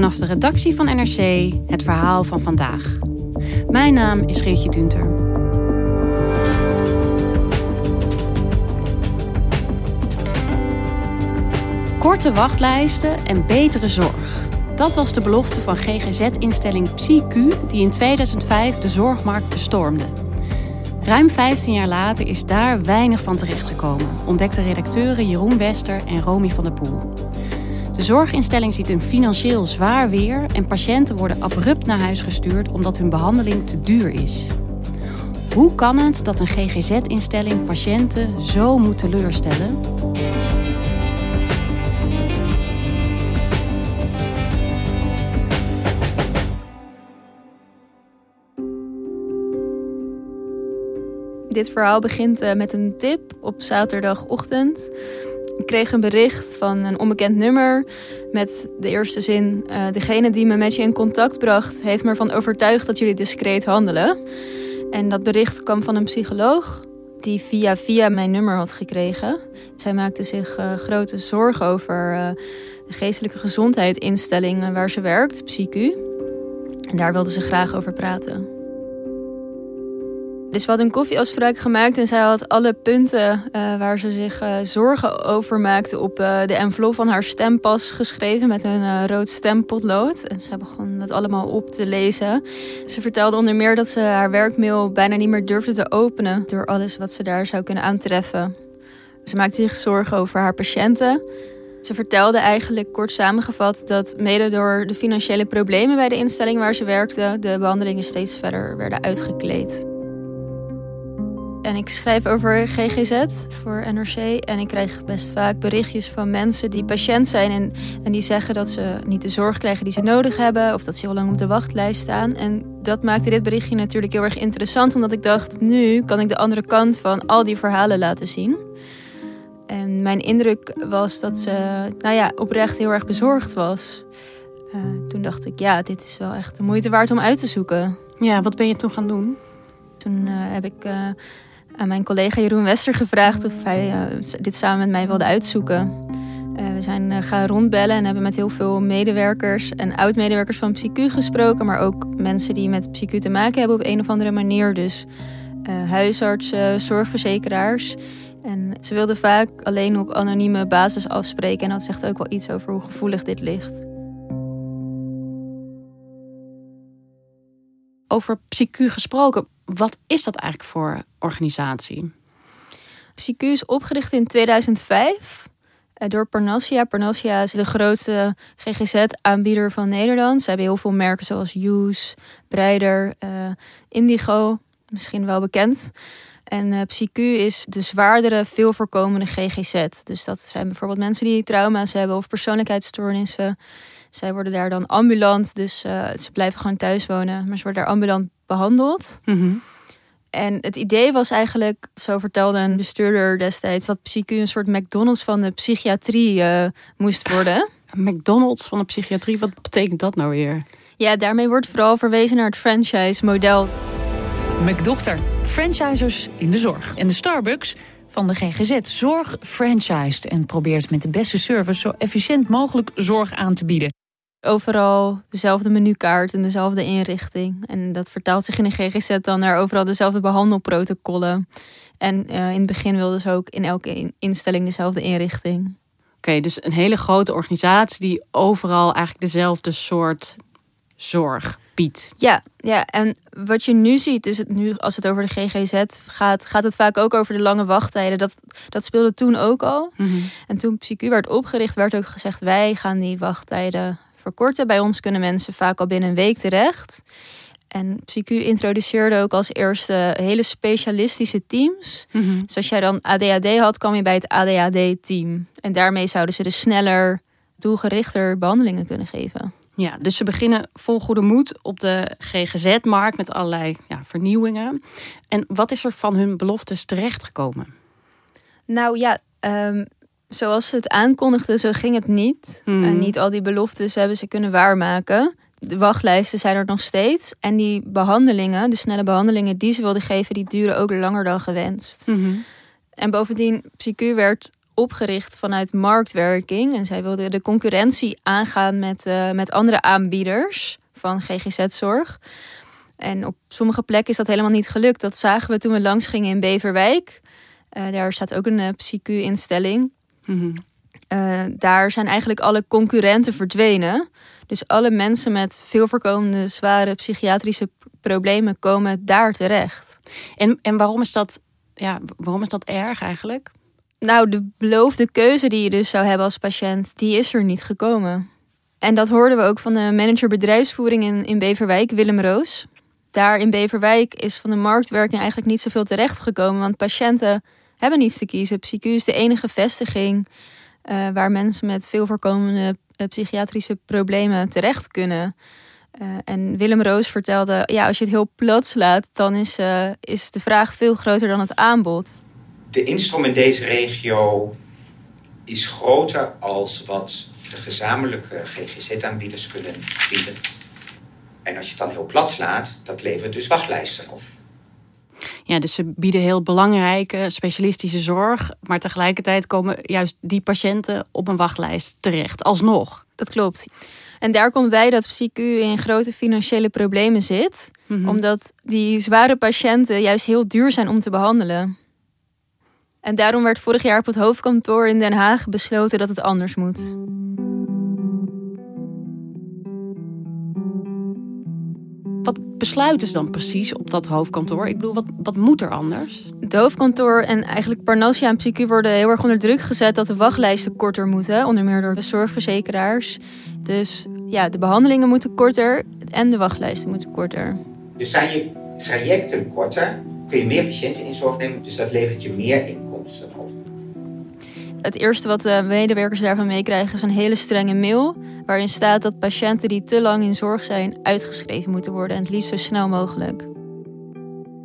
Vanaf de redactie van NRC het verhaal van vandaag. Mijn naam is Geertje Dunter. Korte wachtlijsten en betere zorg. Dat was de belofte van GGZ-instelling PsyQ die in 2005 de zorgmarkt bestormde. Ruim 15 jaar later is daar weinig van terechtgekomen, ontdekten redacteuren Jeroen Wester en Romy van der Poel. De zorginstelling ziet een financieel zwaar weer en patiënten worden abrupt naar huis gestuurd omdat hun behandeling te duur is. Hoe kan het dat een GGZ-instelling patiënten zo moet teleurstellen? Dit verhaal begint uh, met een tip op zaterdagochtend. Ik kreeg een bericht van een onbekend nummer met de eerste zin: uh, Degene die me met je in contact bracht, heeft me ervan overtuigd dat jullie discreet handelen. En dat bericht kwam van een psycholoog die via via mijn nummer had gekregen. Zij maakte zich uh, grote zorgen over de geestelijke gezondheidsinstelling waar ze werkt, PsyQ. En daar wilde ze graag over praten. Dus we hadden een koffieafspraak gemaakt en zij had alle punten uh, waar ze zich uh, zorgen over maakte op uh, de envelop van haar stempas geschreven met een rood stempotlood. En ze begon dat allemaal op te lezen. Ze vertelde onder meer dat ze haar werkmail bijna niet meer durfde te openen door alles wat ze daar zou kunnen aantreffen. Ze maakte zich zorgen over haar patiënten. Ze vertelde eigenlijk kort samengevat dat mede door de financiële problemen bij de instelling waar ze werkte, de behandelingen steeds verder werden uitgekleed. En ik schrijf over GGZ voor NRC. En ik krijg best vaak berichtjes van mensen die patiënt zijn. En, en die zeggen dat ze niet de zorg krijgen die ze nodig hebben. Of dat ze heel lang op de wachtlijst staan. En dat maakte dit berichtje natuurlijk heel erg interessant. Omdat ik dacht, nu kan ik de andere kant van al die verhalen laten zien. En mijn indruk was dat ze nou ja, oprecht heel erg bezorgd was. Uh, toen dacht ik, ja, dit is wel echt de moeite waard om uit te zoeken. Ja, wat ben je toen gaan doen? Toen uh, heb ik... Uh, aan mijn collega Jeroen Wester gevraagd of hij uh, dit samen met mij wilde uitzoeken. Uh, we zijn uh, gaan rondbellen en hebben met heel veel medewerkers en oud-medewerkers van PsyQ gesproken, maar ook mensen die met PsyQ te maken hebben op een of andere manier. Dus huisartsen, zorgverzekeraars. En ze wilden vaak alleen op anonieme basis afspreken en dat zegt ook wel iets over hoe gevoelig dit ligt. Over PsyQ gesproken, wat is dat eigenlijk voor organisatie? PsyQ is opgericht in 2005 eh, door Parnassia. Parnassia is de grootste GGZ-aanbieder van Nederland. Ze hebben heel veel merken zoals Use, Breider, uh, Indigo, misschien wel bekend. En uh, PsyQ is de zwaardere, veel voorkomende GGZ. Dus dat zijn bijvoorbeeld mensen die trauma's hebben of persoonlijkheidsstoornissen. Zij worden daar dan ambulant, dus uh, ze blijven gewoon thuis wonen, maar ze worden daar ambulant behandeld. Mm En het idee was eigenlijk, zo vertelde een bestuurder destijds, dat PsyQ een soort McDonald's van de psychiatrie uh, moest worden. McDonald's van de psychiatrie, wat betekent dat nou weer? Ja, daarmee wordt vooral verwezen naar het franchise-model. McDokter, franchisers in de zorg. En de Starbucks van de GGZ Zorg franchised en probeert met de beste service zo efficiënt mogelijk zorg aan te bieden. Overal dezelfde menukaart en dezelfde inrichting. En dat vertaalt zich in de GGZ dan naar overal dezelfde behandelprotocollen. En uh, in het begin wilden ze ook in elke instelling dezelfde inrichting. Oké, okay, dus een hele grote organisatie die overal eigenlijk dezelfde soort zorg biedt. Ja, ja, en wat je nu ziet, dus het nu, als het over de GGZ gaat, gaat het vaak ook over de lange wachttijden. Dat, dat speelde toen ook al. En toen PsyQ werd opgericht, werd ook gezegd: wij gaan die wachttijden verkorten. Bij ons kunnen mensen vaak al binnen een week terecht. En PsyQ introduceerde ook als eerste hele specialistische teams. Dus als jij dan ADHD had, kwam je bij het ADHD-team. En daarmee zouden ze dus sneller, doelgerichter behandelingen kunnen geven. Ja, dus ze beginnen vol goede moed op de GGZ-markt met allerlei ja, vernieuwingen. En wat is er van hun beloftes terechtgekomen? Nou ja, ehm, zoals ze het aankondigden, zo ging het niet. Hmm. En niet al die beloftes hebben ze kunnen waarmaken. De wachtlijsten zijn er nog steeds. En die behandelingen, de snelle behandelingen die ze wilden geven, die duren ook langer dan gewenst. En bovendien, PsyQ werd opgericht vanuit marktwerking. En zij wilden de concurrentie aangaan met, eh, met andere aanbieders van GGZ-zorg. En op sommige plekken is dat helemaal niet gelukt. Dat zagen we toen we langs gingen in Beverwijk. Eh, daar staat ook een uh, PsyQ-instelling. Uh, daar zijn eigenlijk alle concurrenten verdwenen. Dus alle mensen met veel voorkomende zware psychiatrische problemen komen daar terecht. En, en waarom, is dat, ja, waarom is dat erg eigenlijk? Nou, de beloofde keuze die je dus zou hebben als patiënt, die is er niet gekomen. En dat hoorden we ook van de manager bedrijfsvoering in, in Beverwijk, Willem Roos. Daar in Beverwijk is van de marktwerking eigenlijk niet zoveel terecht gekomen, want patiënten hebben niets te kiezen. PsyQ is de enige vestiging uh, waar mensen met veel voorkomende uh, psychiatrische problemen terecht kunnen. Uh, en Willem Roos vertelde, ja, als je het heel plat slaat, dan is, is de vraag veel groter dan het aanbod. De instroom in deze regio is groter als wat de gezamenlijke GGZ-aanbieders kunnen bieden. En als je het dan heel plat slaat, dat levert dus wachtlijsten op. Ja, dus ze bieden heel belangrijke specialistische zorg, maar tegelijkertijd komen juist die patiënten op een wachtlijst terecht, alsnog. Dat klopt. En daar komt bij dat PsyQ in grote financiële problemen zit, mm -hmm. omdat die zware patiënten juist heel duur zijn om te behandelen. En daarom werd vorig jaar op het hoofdkantoor in Den Haag besloten dat het anders moet. Wat besluiten ze dan precies op dat hoofdkantoor? Ik bedoel, wat, wat moet er anders? Het hoofdkantoor en eigenlijk Parnassia en Psyche worden heel erg onder druk gezet dat de wachtlijsten korter moeten. Onder meer door de zorgverzekeraars. Dus ja, de behandelingen moeten korter en de wachtlijsten moeten korter. Dus zijn je trajecten korter, kun je meer patiënten in zorg nemen. Dus dat levert je meer inkomsten op. Het eerste wat de medewerkers daarvan meekrijgen is een hele strenge mail. Waarin staat dat patiënten die te lang in zorg zijn uitgeschreven moeten worden. En het liefst zo snel mogelijk.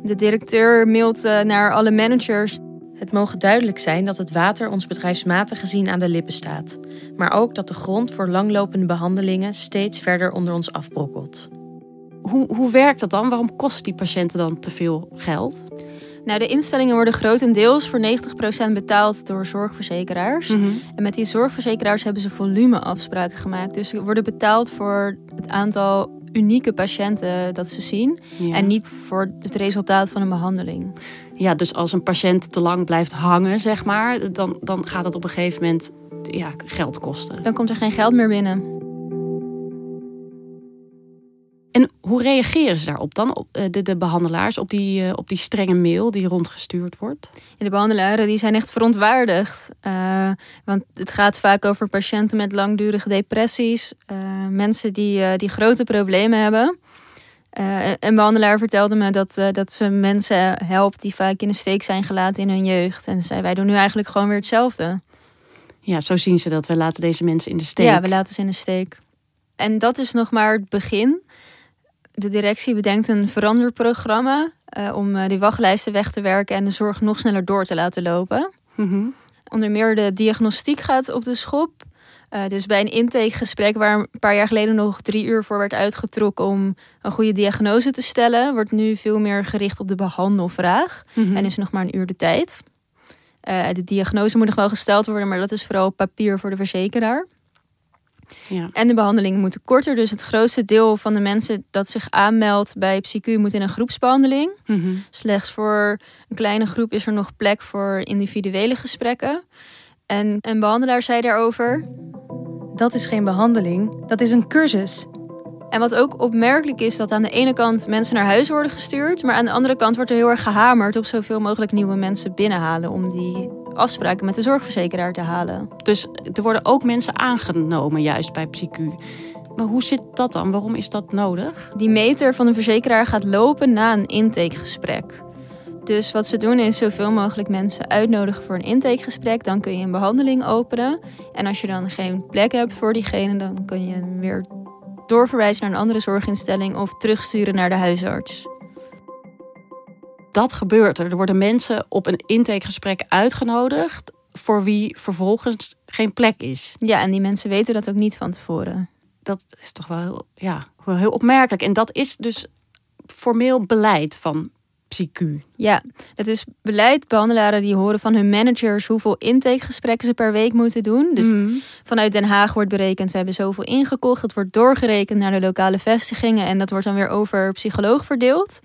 De directeur mailt naar alle managers. Het mogen duidelijk zijn dat het water ons bedrijfsmatig gezien aan de lippen staat. Maar ook dat de grond voor langlopende behandelingen steeds verder onder ons afbrokkelt. Hoe, hoe werkt dat dan? Waarom kosten die patiënten dan te veel geld? Nou, de instellingen worden grotendeels voor 90% betaald door zorgverzekeraars. Mhm. En met die zorgverzekeraars hebben ze volumeafspraken gemaakt. Dus ze worden betaald voor het aantal unieke patiënten dat ze zien. Ja. En niet voor het resultaat van een behandeling. Ja, dus als een patiënt te lang blijft hangen, zeg maar, dan, dan gaat dat op een gegeven moment ja, geld kosten. Dan komt er geen geld meer binnen. En hoe reageren ze daarop dan, op de, de behandelaars, op die, uh, op die strenge mail die rondgestuurd wordt? Ja, de behandelaren die zijn echt verontwaardigd. Uh, want het gaat vaak over patiënten met langdurige depressies. Uh, mensen die, die grote problemen hebben. een behandelaar vertelde me dat, dat ze mensen helpt die vaak in de steek zijn gelaten in hun jeugd. En zei, wij doen nu eigenlijk gewoon weer hetzelfde. Ja, zo zien ze dat. We laten deze mensen in de steek. Ja, we laten ze in de steek. En dat is nog maar het begin. De directie bedenkt een veranderprogramma uh, om uh, die wachtlijsten weg te werken en de zorg nog sneller door te laten lopen. Mm -hmm. Onder meer de diagnostiek gaat op de schop. Uh, dus bij een intakegesprek waar een paar jaar geleden nog drie uur voor werd uitgetrokken om een goede diagnose te stellen, wordt nu veel meer gericht op de behandelvraag. Mm -hmm. En is nog maar een uur de tijd. de diagnose moet nog wel gesteld worden, maar dat is vooral papier voor de verzekeraar. Ja. En de behandelingen moeten korter. Dus het grootste deel van de mensen dat zich aanmeldt bij PsyQ moet in een groepsbehandeling. Mm -hmm. Slechts voor een kleine groep is er nog plek voor individuele gesprekken. En een behandelaar zei daarover. Dat is geen behandeling, dat is een cursus. En wat ook opmerkelijk is, dat aan de ene kant mensen naar huis worden gestuurd, maar aan de andere kant wordt er heel erg gehamerd op zoveel mogelijk nieuwe mensen binnenhalen om die afspraken met de zorgverzekeraar te halen. Dus er worden ook mensen aangenomen juist bij PsyQ. Maar hoe zit dat dan? Waarom is dat nodig? Die meter van de verzekeraar gaat lopen na een intakegesprek. Dus wat ze doen is zoveel mogelijk mensen uitnodigen voor een intakegesprek. Dan kun je een behandeling openen. En als je dan geen plek hebt voor diegene, dan kun je hem weer doorverwijzen naar een andere zorginstelling of terugsturen naar de huisarts. Dat gebeurt er. Er worden mensen op een intakegesprek uitgenodigd voor wie vervolgens geen plek is. Ja, en die mensen weten dat ook niet van tevoren. Dat is toch wel heel, ja, wel heel opmerkelijk. En dat is dus formeel beleid van PsyQ. Ja, het is beleid. Behandelaren die horen van hun managers hoeveel intakegesprekken ze per week moeten doen. Dus Mhm. vanuit Den Haag wordt berekend, we hebben zoveel ingekocht. Dat wordt doorgerekend naar de lokale vestigingen en dat wordt dan weer over psycholoog verdeeld.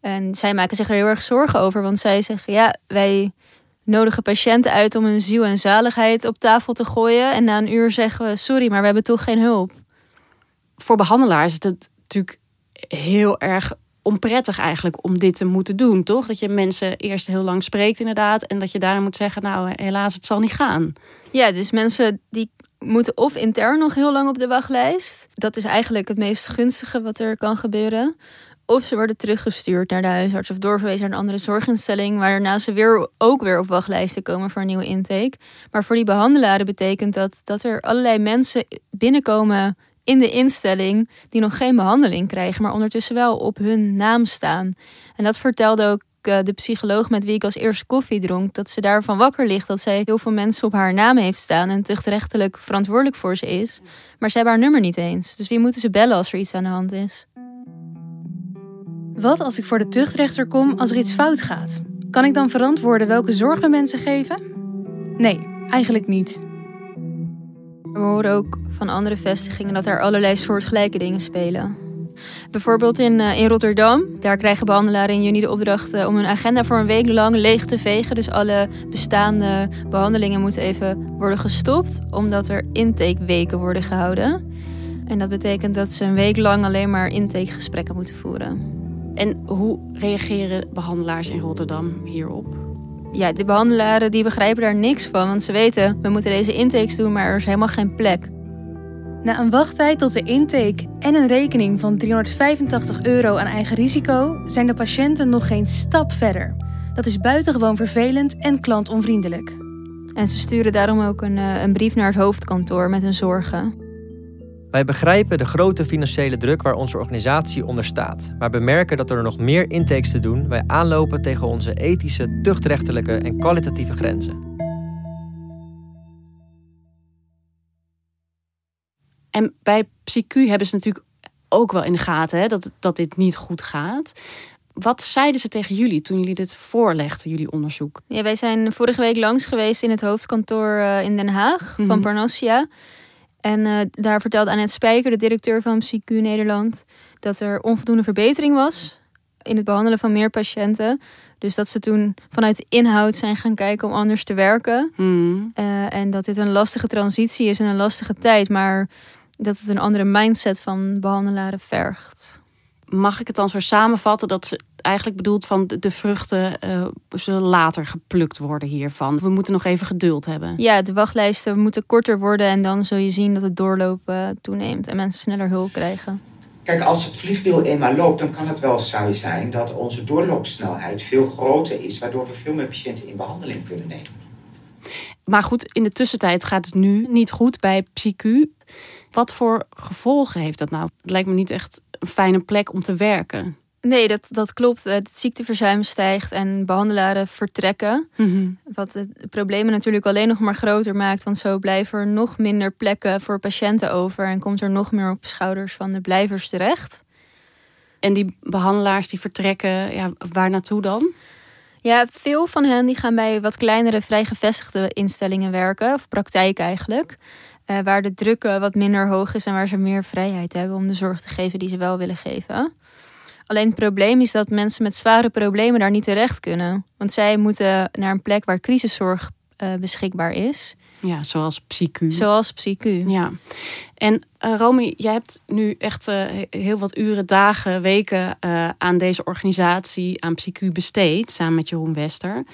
En zij maken zich er heel erg zorgen over, want zij zeggen, ja, wij nodigen patiënten uit om hun ziel en zaligheid op tafel te gooien. En na een uur zeggen we, sorry, maar we hebben toch geen hulp. Voor behandelaars is het natuurlijk heel erg onprettig eigenlijk om dit te moeten doen, toch? Dat je mensen eerst heel lang spreekt inderdaad en dat je daarna moet zeggen, nou helaas, het zal niet gaan. Ja, dus mensen die moeten of intern nog heel lang op de wachtlijst. Dat is eigenlijk het meest gunstige wat er kan gebeuren. Of ze worden teruggestuurd naar de huisarts of doorverwezen naar een andere zorginstelling, waarna ze weer ook weer op wachtlijsten komen voor een nieuwe intake. Maar voor die behandelaren betekent dat dat er allerlei mensen binnenkomen in de instelling die nog geen behandeling krijgen, maar ondertussen wel op hun naam staan. En dat vertelde ook eh, de psycholoog met wie ik als eerste koffie dronk, dat ze daarvan wakker ligt dat zij heel veel mensen op haar naam heeft staan en tuchtrechtelijk verantwoordelijk voor ze is. Maar ze hebben haar nummer niet eens. Dus wie moeten ze bellen als er iets aan de hand is? Wat als ik voor de tuchtrechter kom als er iets fout gaat? Kan ik dan verantwoorden welke zorg we mensen geven? Nee, eigenlijk niet. We horen ook van andere vestigingen dat er allerlei soortgelijke dingen spelen. Bijvoorbeeld in, eh, in Rotterdam. Daar krijgen behandelaren in juni de opdracht eh, om hun agenda voor een week lang leeg te vegen. Dus alle bestaande behandelingen moeten even worden gestopt, omdat er intakeweken worden gehouden. En dat betekent dat ze een week lang alleen maar intakegesprekken moeten voeren. En hoe reageren behandelaars in Rotterdam hierop? Ja, de behandelaren die begrijpen daar niks van, want ze weten we moeten deze intakes doen, maar er is helemaal geen plek. Na een wachttijd tot de intake en een rekening van 385 euro aan eigen risico zijn de patiënten nog geen stap verder. Dat is buitengewoon vervelend en klantonvriendelijk. En ze sturen daarom ook een, eh, een brief naar het hoofdkantoor met hun zorgen. Wij begrijpen de grote financiële druk waar onze organisatie onder staat, maar bemerken dat er nog meer intakes te doen wij aanlopen tegen onze ethische, tuchtrechtelijke en kwalitatieve grenzen. En bij PsyQ hebben ze natuurlijk ook wel in de gaten hè, dat, dat dit niet goed gaat. Wat zeiden ze tegen jullie toen jullie dit voorlegden, jullie onderzoek? Ja, wij zijn vorige week langs geweest in het hoofdkantoor eh, in Den Haag van Mhm. Parnassia. En eh, daar vertelde Annette Spijker, de directeur van PsyQ Nederland, dat er onvoldoende verbetering was in het behandelen van meer patiënten. Dus dat ze toen vanuit de inhoud zijn gaan kijken om anders te werken. Hmm. Eh, en dat dit een lastige transitie is en een lastige tijd, maar dat het een andere mindset van behandelaren vergt. Mag ik het dan zo samenvatten dat ze eigenlijk bedoelt van de, de vruchten eh, zullen later geplukt worden hiervan? We moeten nog even geduld hebben. Ja, de wachtlijsten moeten korter worden en dan zul je zien dat het doorlopen toeneemt en mensen sneller hulp krijgen. Kijk, als het vliegwiel eenmaal loopt, dan kan het wel zo zijn dat onze doorloopsnelheid veel groter is, waardoor we veel meer patiënten in behandeling kunnen nemen. Maar goed, in de tussentijd gaat het nu niet goed bij PsyQ. Wat voor gevolgen heeft dat nou? Het lijkt me niet echt een fijne plek om te werken. Nee, dat, dat klopt. Het ziekteverzuim stijgt en behandelaren vertrekken. Wat de problemen natuurlijk alleen nog maar groter maakt. Want zo blijven er nog minder plekken voor patiënten over. En komt er nog meer op schouders van de blijvers terecht. En die behandelaars die vertrekken, ja, waar naartoe dan? Ja, veel van hen die gaan bij wat kleinere vrijgevestigde instellingen werken. Of praktijken eigenlijk. Eh, waar de druk wat minder hoog is en waar ze meer vrijheid hebben om de zorg te geven die ze wel willen geven. Alleen het probleem is dat mensen met zware problemen daar niet terecht kunnen. Want zij moeten naar een plek waar crisiszorg eh, beschikbaar is. Ja, zoals psycu. Zoals psycu. Ja. En uh, Romy, jij hebt nu echt uh, heel wat uren, dagen, weken aan deze organisatie, aan psycu besteed, samen met Jeroen Wester.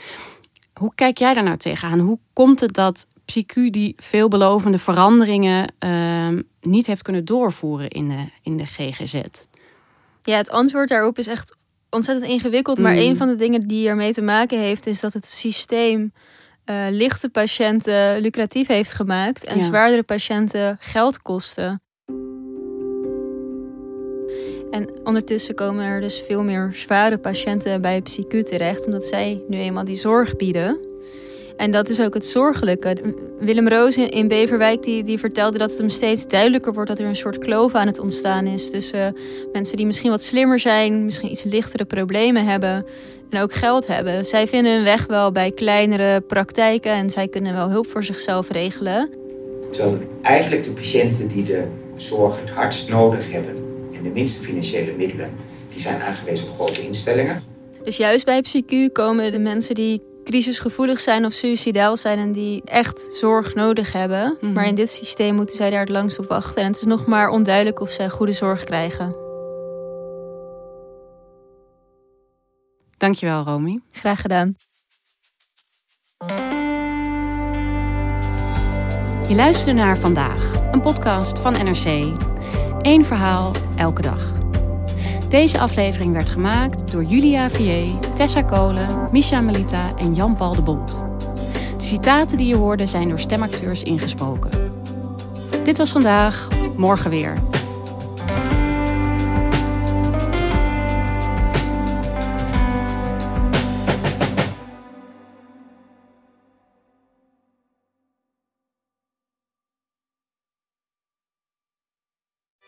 Hoe kijk jij daar nou tegenaan? Hoe komt het dat psycu die veelbelovende veranderingen ehm, niet heeft kunnen doorvoeren in de, in de GGZ? Ja, het antwoord daarop is echt ontzettend ingewikkeld. Maar mm. een van de dingen die ermee te maken heeft, is dat het systeem uh, lichte patiënten lucratief heeft gemaakt en zwaardere patiënten geld kosten. En ondertussen komen er dus veel meer zware patiënten bij PsyQ terecht, omdat zij nu eenmaal die zorg bieden. En dat is ook het zorgelijke. Willem Roos in Beverwijk die, die vertelde dat het hem steeds duidelijker wordt dat er een soort kloof aan het ontstaan is tussen mensen die misschien wat slimmer zijn, misschien iets lichtere problemen hebben en ook geld hebben. Zij vinden hun weg wel bij kleinere praktijken en zij kunnen wel hulp voor zichzelf regelen. Terwijl eigenlijk de patiënten die de zorg het hardst nodig hebben en de minste financiële middelen, die zijn aangewezen op grote instellingen. Dus juist bij PsyQ komen de mensen die crisisgevoelig zijn of suicidaal zijn en die echt zorg nodig hebben. Mhm. Maar in dit systeem moeten zij daar het langst op wachten. En het is nog maar onduidelijk of zij goede zorg krijgen. Dankjewel, Romy. Graag gedaan. Je luisterde naar Vandaag, een podcast van NRC. Eén verhaal, elke dag. Deze aflevering werd gemaakt door Julia Vier, Tessa Kolen, Misha Melita en Jan-Paul de Bond. De citaten die je hoorde zijn door stemacteurs ingesproken. Dit was vandaag, morgen weer.